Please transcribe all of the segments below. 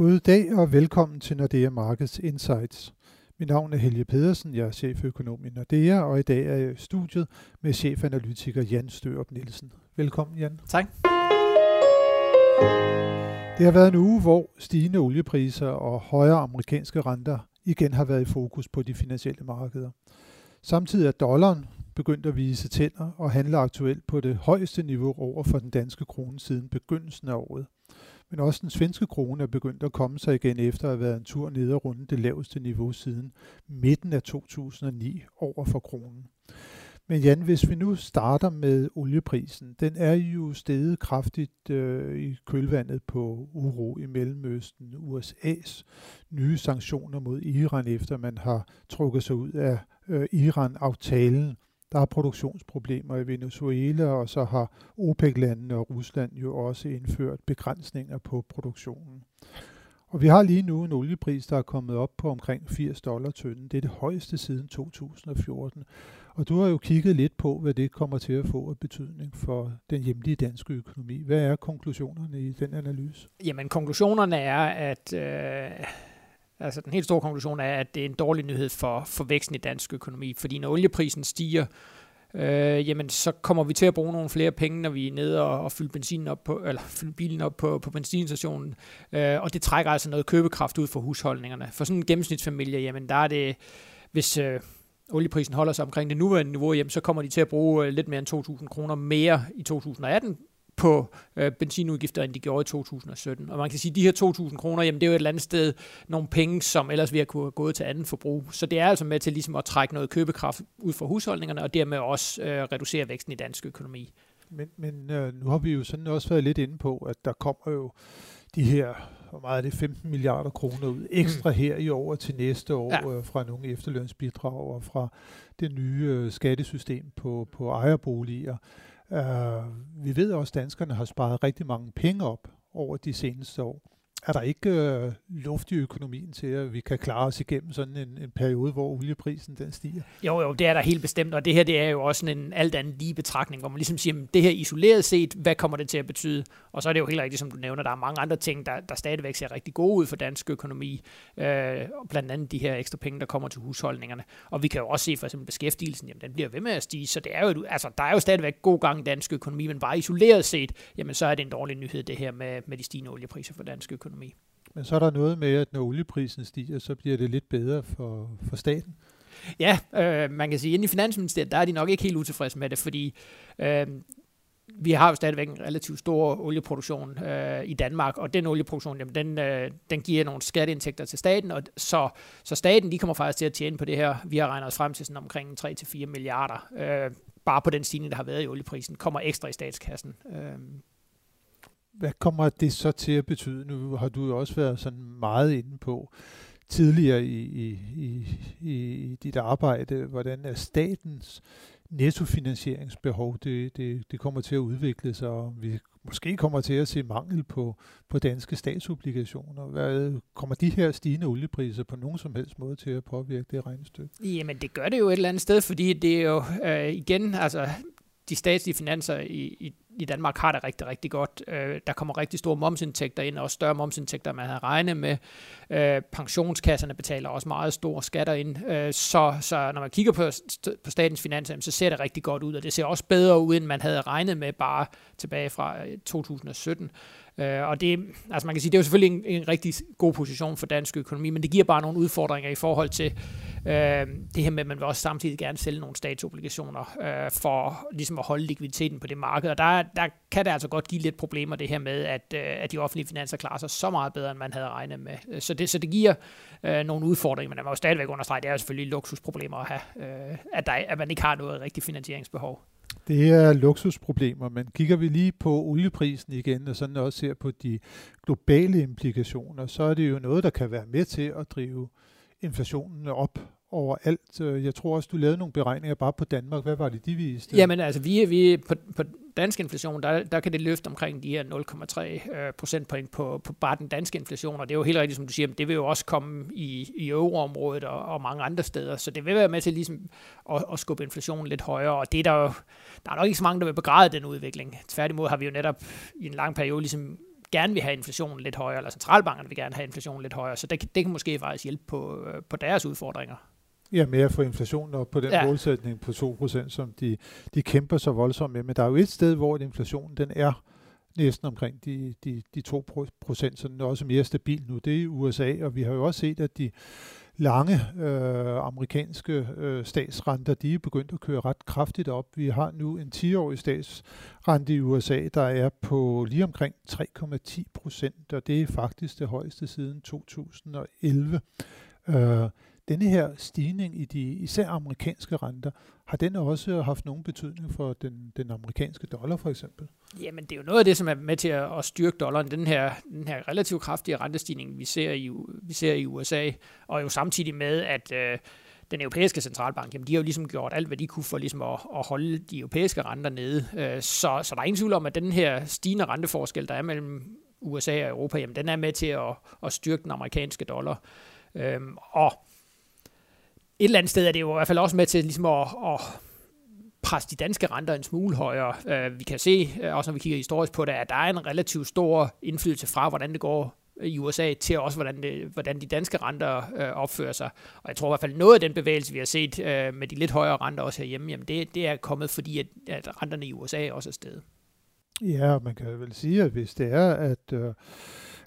God dag og velkommen til Nordea Markets Insights. Mit navn er Helge Pedersen, jeg er cheføkonom i Nordea, og i dag er jeg i studiet med chefanalytiker Jan Størup Nielsen. Velkommen Jan. Tak. Det har været en uge, hvor stigende oliepriser og højere amerikanske renter igen har været i fokus på de finansielle markeder. Samtidig er dollaren begyndt at vise tænder og handler aktuelt på det højeste niveau over for den danske krone siden begyndelsen af året. Men også den svenske krone er begyndt at komme sig igen efter at have været en tur ned og runde det laveste niveau siden midten af 2009 over for kronen. Men Jan, hvis vi nu starter med olieprisen, den er jo steget kraftigt øh, i kølvandet på uro i Mellemøsten, USA's nye sanktioner mod Iran, efter man har trukket sig ud af øh, Iran-aftalen. Der er produktionsproblemer i Venezuela, og så har OPEC-landene og Rusland jo også indført begrænsninger på produktionen. Og vi har lige nu en oliepris, der er kommet op på omkring 80 dollar tønden. Det er det højeste siden 2014. Og du har jo kigget lidt på, hvad det kommer til at få af betydning for den hjemlige danske økonomi. Hvad er konklusionerne i den analyse? Jamen, konklusionerne er, at øh, altså, den helt store konklusion er, at det er en dårlig nyhed for, for væksten i dansk økonomi. Fordi når olieprisen stiger, øh, jamen så kommer vi til at bruge nogle flere penge, når vi er nede og, og fylder benzinen op på, eller fylder bilen op på, på benzinstationen. Øh, og det trækker altså noget købekraft ud for husholdningerne. For sådan en gennemsnitsfamilie, jamen der er det, hvis øh, olieprisen holder sig omkring det nuværende niveau, jamen så kommer de til at bruge øh, lidt mere end 2.000 kroner mere i 2018 på øh, benzinudgifter, end de gjorde i 2017. Og man kan sige, at de her 2.000 kroner, jamen det er jo et eller andet sted nogle penge, som ellers vi har kunne gået til anden forbrug. Så det er altså med til ligesom at trække noget købekraft ud fra husholdningerne, og dermed også øh, reducere væksten i dansk økonomi. Men, men øh, nu har vi jo sådan også været lidt inde på, at der kommer jo de her, hvor meget er det, 15 milliarder kroner ud ekstra her i år til næste år ja. øh, fra nogle efterlønsbidrag og fra det nye øh, skattesystem på, på ejerboliger. Uh, vi ved også, at danskerne har sparet rigtig mange penge op over de seneste år er der ikke øh, luft i økonomien til, at vi kan klare os igennem sådan en, en periode, hvor olieprisen den stiger? Jo, jo, det er der helt bestemt, og det her det er jo også en alt andet lige betragtning, hvor man ligesom siger, det her isoleret set, hvad kommer det til at betyde? Og så er det jo helt rigtigt, som du nævner, der er mange andre ting, der, der stadigvæk ser rigtig gode ud for dansk økonomi, øh, blandt andet de her ekstra penge, der kommer til husholdningerne. Og vi kan jo også se for eksempel beskæftigelsen, jamen den bliver ved med at stige, så det er jo, altså, der er jo stadigvæk god gang i dansk økonomi, men bare isoleret set, jamen så er det en dårlig nyhed, det her med, med de stigende oliepriser for dansk økonomi økonomi. Men så er der noget med, at når olieprisen stiger, så bliver det lidt bedre for, for staten. Ja, øh, man kan sige, at inde i Finansministeriet, der er de nok ikke helt utilfredse med det, fordi øh, vi har jo stadigvæk en relativt stor olieproduktion øh, i Danmark, og den olieproduktion, jamen, den, øh, den giver nogle skatteindtægter til staten, og så, så staten de kommer faktisk til at tjene på det her. Vi har regnet os frem til sådan omkring 3-4 milliarder, øh, bare på den stigning, der har været i olieprisen, kommer ekstra i statskassen. Øh, hvad kommer det så til at betyde? Nu har du jo også været sådan meget inde på tidligere i, i, i, i dit arbejde, hvordan er statens nettofinansieringsbehov, det, det, det kommer til at udvikle sig, og vi måske kommer til at se mangel på, på danske statsobligationer. Hvad, kommer de her stigende oliepriser på nogen som helst måde til at påvirke det regnestykke? Jamen det gør det jo et eller andet sted, fordi det er jo øh, igen, altså de statslige finanser i, i, i Danmark har det rigtig, rigtig godt. Øh, der kommer rigtig store momsindtægter ind, og større momsindtægter, man havde regnet med. Øh, pensionskasserne betaler også meget store skatter ind. Øh, så, så når man kigger på, på statens finanser, så ser det rigtig godt ud, og det ser også bedre ud, end man havde regnet med bare tilbage fra øh, 2017. Øh, og det, altså man kan sige, det er jo selvfølgelig en, en rigtig god position for dansk økonomi, men det giver bare nogle udfordringer i forhold til øh, det her med, at man vil også samtidig gerne sælge nogle statsobligationer øh, for ligesom at holde likviditeten på det marked. Og der, der kan det altså godt give lidt problemer det her med, at, øh, at de offentlige finanser klarer sig så meget bedre, end man havde regnet med. Øh, så det, så det giver øh, nogle udfordringer, men man må jo stadigvæk understrege, det er jo selvfølgelig luksusproblemer at have, øh, at, der, at man ikke har noget rigtigt finansieringsbehov. Det er luksusproblemer, men kigger vi lige på olieprisen igen, og sådan også ser på de globale implikationer, så er det jo noget, der kan være med til at drive inflationen op overalt. Øh, jeg tror også, du lavede nogle beregninger bare på Danmark. Hvad var det, de viste? Jamen altså, vi, vi på, på dansk inflation, der, der kan det løfte omkring de her 0,3 øh, procentpoint på, på bare den danske inflation, og det er jo helt rigtigt, som du siger, det vil jo også komme i, i euroområdet og, og mange andre steder, så det vil være med til ligesom at, at skubbe inflationen lidt højere, og det er der jo, der er nok ikke så mange, der vil begræde den udvikling. Tværtimod har vi jo netop i en lang periode ligesom gerne vil have inflationen lidt højere, eller centralbankerne vil gerne have inflationen lidt højere, så det, det kan måske faktisk hjælpe på, øh, på deres udfordringer. Ja, med at få inflationen op på den ja. målsætning på 2%, som de, de kæmper så voldsomt med. Men der er jo et sted, hvor inflationen den er næsten omkring de, de, de 2 procent, så den er også mere stabil nu. Det er i USA, og vi har jo også set, at de lange øh, amerikanske øh, statsrenter, de er begyndt at køre ret kraftigt op. Vi har nu en 10-årig statsrente i USA, der er på lige omkring 3,10 procent, og det er faktisk det højeste siden 2011. Øh, denne her stigning i de især amerikanske renter, har den også haft nogen betydning for den, den amerikanske dollar for eksempel? Jamen det er jo noget af det, som er med til at, at styrke dollaren, den her, den her relativt kraftige rentestigning, vi ser i, vi ser i USA, og jo samtidig med, at øh, den europæiske centralbank, jamen de har jo ligesom gjort alt, hvad de kunne for ligesom at, at holde de europæiske renter nede. Øh, så, så der er ingen tvivl om, at den her stigende renteforskel, der er mellem USA og Europa, jamen den er med til at, at styrke den amerikanske dollar. Øhm, og et eller andet sted er det jo i hvert fald også med til ligesom at, at presse de danske renter en smule højere. Øh, vi kan se, øh, også når vi kigger historisk på det, at der er en relativt stor indflydelse fra, hvordan det går i USA, til også, hvordan, det, hvordan de danske renter øh, opfører sig. Og jeg tror i hvert fald, noget af den bevægelse, vi har set med de lidt højere renter også herhjemme, jamen det, det er kommet, fordi at, at renterne i USA også er steget. Ja, man kan vel sige, at hvis det er, at øh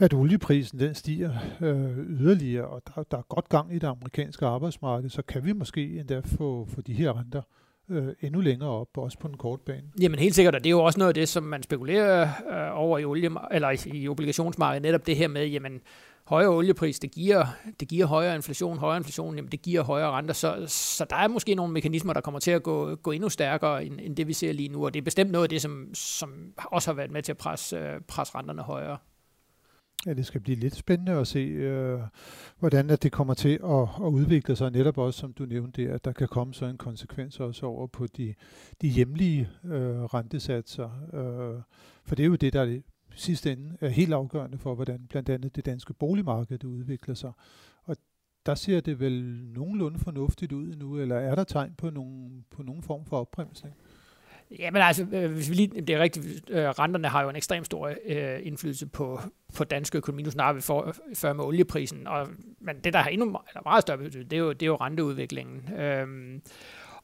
at olieprisen den stiger øh, yderligere, og der, der er godt gang i det amerikanske arbejdsmarked, så kan vi måske endda få, få de her renter øh, endnu længere op, også på den korte bane. Jamen helt sikkert, og det er jo også noget af det, som man spekulerer øh, over i, olie, eller i obligationsmarkedet, netop det her med, jamen højere oliepris, det giver, det giver højere inflation, højere inflation, jamen det giver højere renter, så, så der er måske nogle mekanismer, der kommer til at gå, gå endnu stærkere, end, end det vi ser lige nu, og det er bestemt noget af det, som, som også har været med til at presse, øh, presse renterne højere. Ja, det skal blive lidt spændende at se, øh, hvordan at det kommer til at, at udvikle sig. Netop også, som du nævnte, at der kan komme så en konsekvens også over på de, de hjemlige øh, rentesatser. Øh, for det er jo det, der i sidste ende er helt afgørende for, hvordan blandt andet det danske boligmarked det udvikler sig. Og der ser det vel nogenlunde fornuftigt ud nu, eller er der tegn på nogen, på nogen form for opbremsning? Ja, men altså, øh, hvis vi lige, det er rigtigt, øh, renterne har jo en ekstrem stor øh, indflydelse på, på dansk økonomi. Nu snakker vi for, før med olieprisen, og, men det, der har endnu eller meget større betydning, det er jo, det er jo renteudviklingen. Øhm,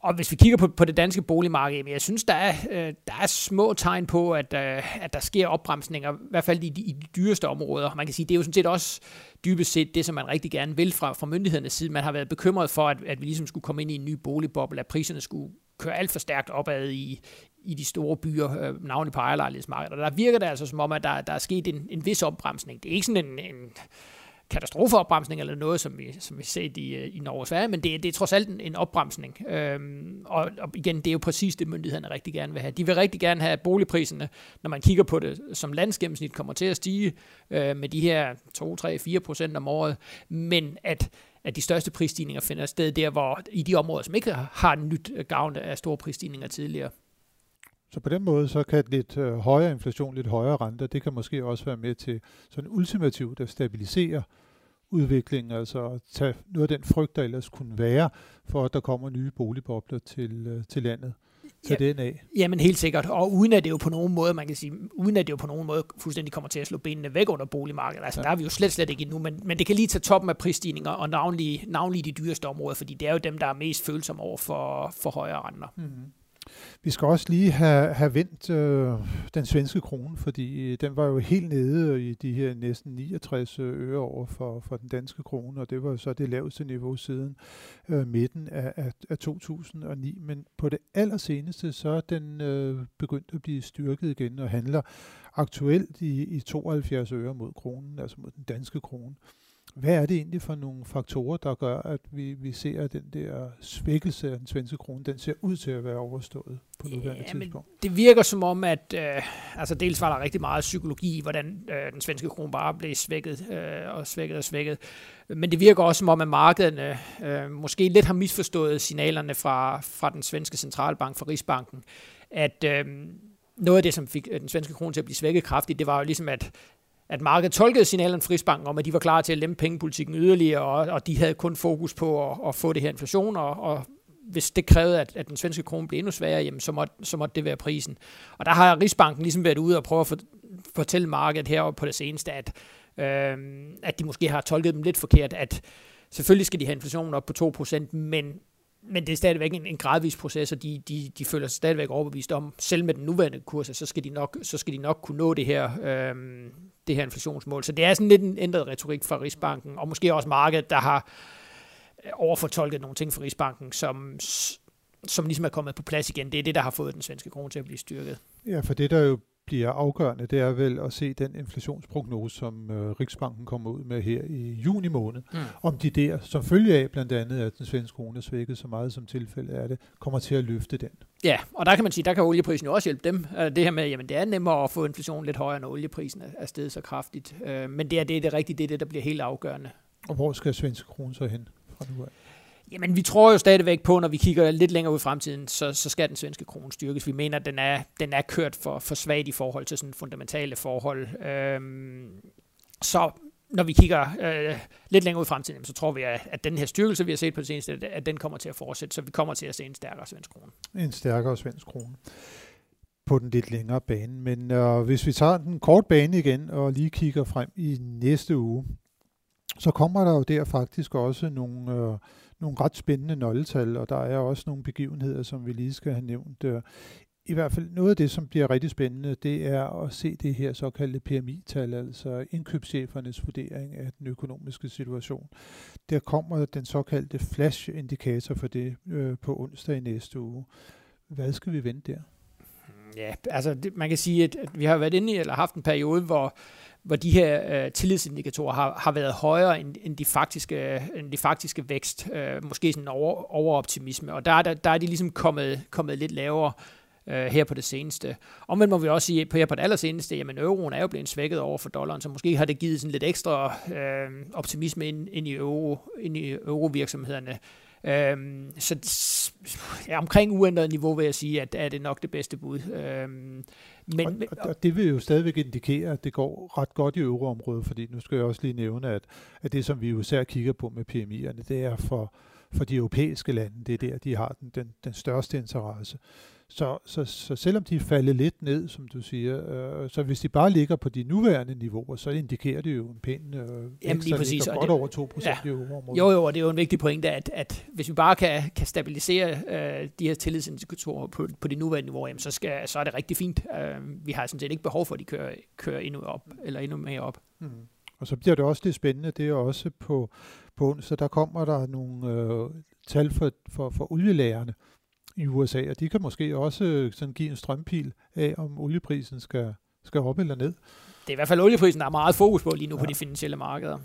og hvis vi kigger på, på det danske boligmarked, jeg synes, der er, øh, der er små tegn på, at, øh, at der sker opbremsninger, i hvert fald i de, i de dyreste områder. Man kan sige, det er jo sådan set også dybest set det, som man rigtig gerne vil fra, fra myndighedernes side. Man har været bekymret for, at, at vi ligesom skulle komme ind i en ny boligboble, at priserne skulle kører alt for stærkt opad i, i de store byer, øh, navnlig på ejerlejlighedsmarkedet. Og der virker det altså som om, at der, der er sket en, en vis opbremsning. Det er ikke sådan en, en katastrofeopbremsning eller noget, som vi, som vi ser i, øh, i Norge og Sverige, men det, det er trods alt en, en opbremsning. Øhm, og, og igen, det er jo præcis det, myndighederne rigtig gerne vil have. De vil rigtig gerne have, at boligpriserne, når man kigger på det som landsgennemsnit, kommer til at stige øh, med de her 2, 3, 4 procent om året, men at at de største prisstigninger finder sted der, hvor i de områder, som ikke har nyt gavn af store prisstigninger tidligere. Så på den måde, så kan lidt øh, højere inflation, lidt højere renter, det kan måske også være med til sådan ultimativt at stabilisere udviklingen, altså at tage noget af den frygt, der ellers kunne være, for at der kommer nye boligbobler til, øh, til landet tage ja, den af. Jamen helt sikkert, og uden at det jo på nogen måde, man kan sige, uden at det jo på nogen måde fuldstændig kommer til at slå benene væk under boligmarkedet. Altså ja. der er vi jo slet, slet ikke endnu, men, men det kan lige tage toppen af prisstigninger, og navnlig, navnlig de dyreste områder, fordi det er jo dem, der er mest følsomme over for, for højere renter. Mm-hmm. Vi skal også lige have, have vendt øh, den svenske krone, fordi øh, den var jo helt nede i de her næsten 69 øh, øre over for, for den danske krone, og det var så det laveste niveau siden øh, midten af, af, af 2009. Men på det allerseneste, så er den øh, begyndt at blive styrket igen og handler aktuelt i, i 72 øre mod kronen, altså mod den danske krone. Hvad er det egentlig for nogle faktorer, der gør, at vi, vi ser, at den der svækkelse af den svenske krone, den ser ud til at være overstået på nuværende ja, tidspunkt? det virker som om, at øh, altså dels var der rigtig meget psykologi i, hvordan øh, den svenske krone bare blev svækket øh, og svækket og svækket. Men det virker også som om, at markederne øh, måske lidt har misforstået signalerne fra, fra den svenske centralbank, fra Rigsbanken, at øh, noget af det, som fik den svenske krone til at blive svækket kraftigt, det var jo ligesom, at at markedet tolkede signalerne fra Rigsbanken om, at de var klar til at lempe pengepolitikken yderligere, og, og de havde kun fokus på at, at få det her inflation, og, og hvis det krævede, at, at den svenske krone blev endnu sværere, jamen, så, måtte, så måtte det være prisen. Og der har Rigsbanken ligesom været ude og prøve at for, fortælle markedet heroppe på det seneste, at, øh, at de måske har tolket dem lidt forkert, at selvfølgelig skal de have inflationen op på 2%, men men det er stadigvæk en, en gradvis proces, og de, de, de føler sig stadigvæk overbevist om, selv med den nuværende kurs, så skal de nok, så skal de nok kunne nå det her, øhm, det her inflationsmål. Så det er sådan lidt en ændret retorik fra Rigsbanken, og måske også markedet, der har øh, overfortolket nogle ting fra Rigsbanken, som, som ligesom er kommet på plads igen. Det er det, der har fået den svenske krone til at blive styrket. Ja, for det der jo bliver afgørende, det er vel at se den inflationsprognose, som øh, Riksbanken kommer ud med her i juni måned. Mm. Om de der, som følge af blandt andet, at den svenske krone er svækket så meget som tilfælde er det, kommer til at løfte den. Ja, og der kan man sige, der kan olieprisen jo også hjælpe dem. Øh, det her med, jamen det er nemmere at få inflationen lidt højere, når olieprisen er steget så kraftigt. Øh, men det er det, det rigtigt, det er det, der bliver helt afgørende. Og hvor skal svenske krone så hen fra nu af? Jamen, vi tror jo stadigvæk på, når vi kigger lidt længere ud i fremtiden, så, så skal den svenske krone styrkes. Vi mener, at den er, den er kørt for, for svagt i forhold til sådan fundamentale forhold. Øhm, så når vi kigger øh, lidt længere ud i fremtiden, så tror vi, at, at den her styrkelse, vi har set på det seneste, at den kommer til at fortsætte, så vi kommer til at se en stærkere svensk krone. En stærkere svensk krone på den lidt længere bane. Men øh, hvis vi tager den kort bane igen og lige kigger frem i næste uge, så kommer der jo der faktisk også nogle... Øh, nogle ret spændende nøgletal, og der er også nogle begivenheder, som vi lige skal have nævnt. Øh, I hvert fald noget af det, som bliver rigtig spændende, det er at se det her såkaldte PMI-tal, altså indkøbschefernes vurdering af den økonomiske situation. Der kommer den såkaldte flash-indikator for det øh, på onsdag i næste uge. Hvad skal vi vente der? Ja, altså det, man kan sige, at, at vi har været inde i, eller haft en periode, hvor hvor de her øh, tillidsindikatorer har, har været højere end, end, de faktiske, end de faktiske vækst. Øh, måske sådan over, overoptimisme. Og der, der, der er de ligesom kommet, kommet lidt lavere øh, her på det seneste. Omvendt må vi også sige, på her på det allerseneste, jamen euroen er jo blevet svækket over for dollaren, så måske har det givet sådan lidt ekstra øh, optimisme ind, ind, i euro, ind i eurovirksomhederne. Øhm, så ja, omkring uændret niveau vil jeg sige, at er det nok det bedste bud. Øhm, men, og, og, og det vil jo stadigvæk indikere, at det går ret godt i euroområdet, fordi nu skal jeg også lige nævne, at, at det, som vi jo især kigger på med PMI'erne, det er for, for de europæiske lande, det er der, de har den, den, den største interesse. Så, så, så selvom de falder lidt ned, som du siger, øh, så hvis de bare ligger på de nuværende niveauer, så indikerer det jo en pæn øh, Jamen, lige præcis, godt det, over 2 procent ja, i euroområdet. Jo, jo, og det er jo en vigtig pointe, at, at hvis vi bare kan, kan stabilisere øh, de her tillidsindikatorer på, på de nuværende niveauer, jamen, så, skal, så er det rigtig fint. Øh, vi har sådan set ikke behov for, at de kører, kører endnu op, eller endnu mere op. Mm. Og så bliver det også lidt spændende, det er også på, på onsdag, der kommer der nogle øh, tal for, for, for olielagerne i USA, og de kan måske også øh, sådan give en strømpil af, om olieprisen skal, skal op eller ned. Det er i hvert fald olieprisen, der er meget fokus på lige nu ja. på de finansielle markeder.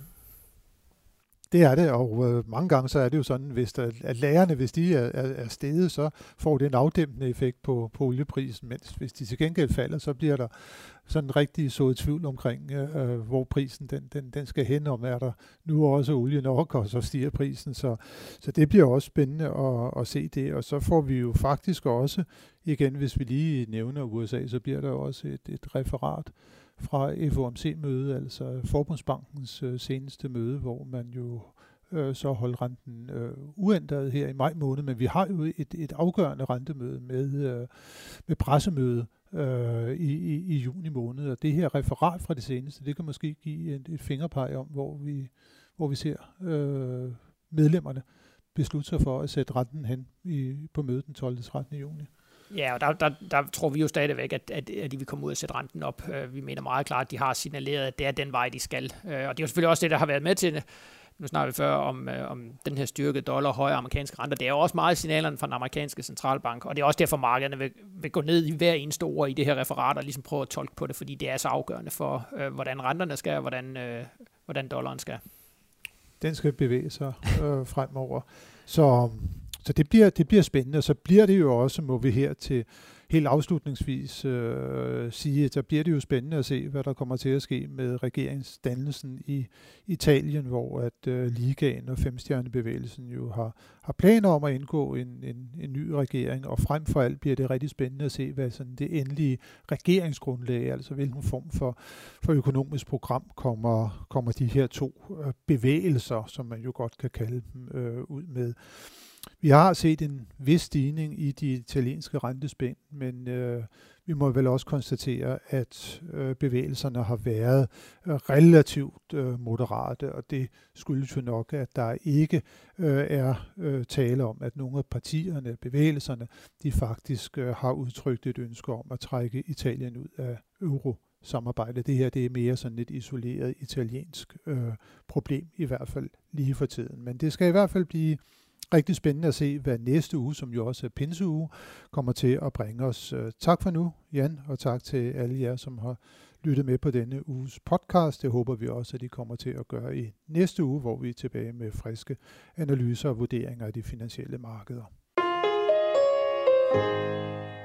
Det er det, og øh, mange gange så er det jo sådan, hvis der, at lærerne, hvis de er, er, er steget, så får det en afdæmpende effekt på, på olieprisen, mens hvis de til gengæld falder, så bliver der sådan rigtig så tvivl omkring, øh, øh, hvor prisen den, den, den skal hen, om er der nu også olie nok, og så stiger prisen. Så, så det bliver også spændende at, at se det, og så får vi jo faktisk også, igen hvis vi lige nævner USA, så bliver der også et, et referat fra FOMC-møde, altså Forbundsbankens øh, seneste møde, hvor man jo øh, så holdt renten øh, uændret her i maj måned, men vi har jo et, et afgørende rentemøde med, øh, med pressemøde øh, i, i, i juni måned, og det her referat fra det seneste, det kan måske give et, et fingerpeg om, hvor vi, hvor vi ser øh, medlemmerne beslutte sig for at sætte renten hen i, på mødet den 12. 13. juni. Ja, og der, der, der tror vi jo stadigvæk, at, at, at de vil komme ud og sætte renten op. Øh, vi mener meget klart, at de har signaleret, at det er den vej, de skal. Øh, og det er jo selvfølgelig også det, der har været med til nu snakker vi før om, øh, om den her styrke dollar høje amerikanske renter. Det er jo også meget signalerne fra den amerikanske centralbank, og det er også derfor, markederne vil, vil gå ned i hver eneste ord i det her referat og ligesom prøve at tolke på det, fordi det er så afgørende for, øh, hvordan renterne skal, og hvordan, øh, hvordan dollaren skal. Den skal bevæge sig øh, fremover. Så så det bliver, det bliver spændende, og så bliver det jo også, må vi her til helt afslutningsvis øh, sige, at der bliver det jo spændende at se, hvad der kommer til at ske med regeringsdannelsen i Italien, hvor at øh, Ligaen og Femstjernebevægelsen jo har, har planer om at indgå en, en, en ny regering, og frem for alt bliver det rigtig spændende at se, hvad sådan det endelige regeringsgrundlag, altså hvilken form for, for økonomisk program kommer, kommer de her to øh, bevægelser, som man jo godt kan kalde dem, øh, ud med. Vi har set en vis stigning i de italienske rentespænd, men øh, vi må vel også konstatere, at øh, bevægelserne har været øh, relativt øh, moderate, og det skyldes jo nok, at der ikke øh, er øh, tale om, at nogle af partierne, bevægelserne, de faktisk øh, har udtrykt et ønske om at trække Italien ud af euro samarbejde. Det her det er mere sådan et isoleret italiensk øh, problem, i hvert fald lige for tiden. Men det skal i hvert fald blive rigtig spændende at se, hvad næste uge, som jo også er pinseuge, kommer til at bringe os. Øh, tak for nu, Jan, og tak til alle jer, som har lyttet med på denne uges podcast. Det håber vi også, at I kommer til at gøre i næste uge, hvor vi er tilbage med friske analyser og vurderinger af de finansielle markeder. thank you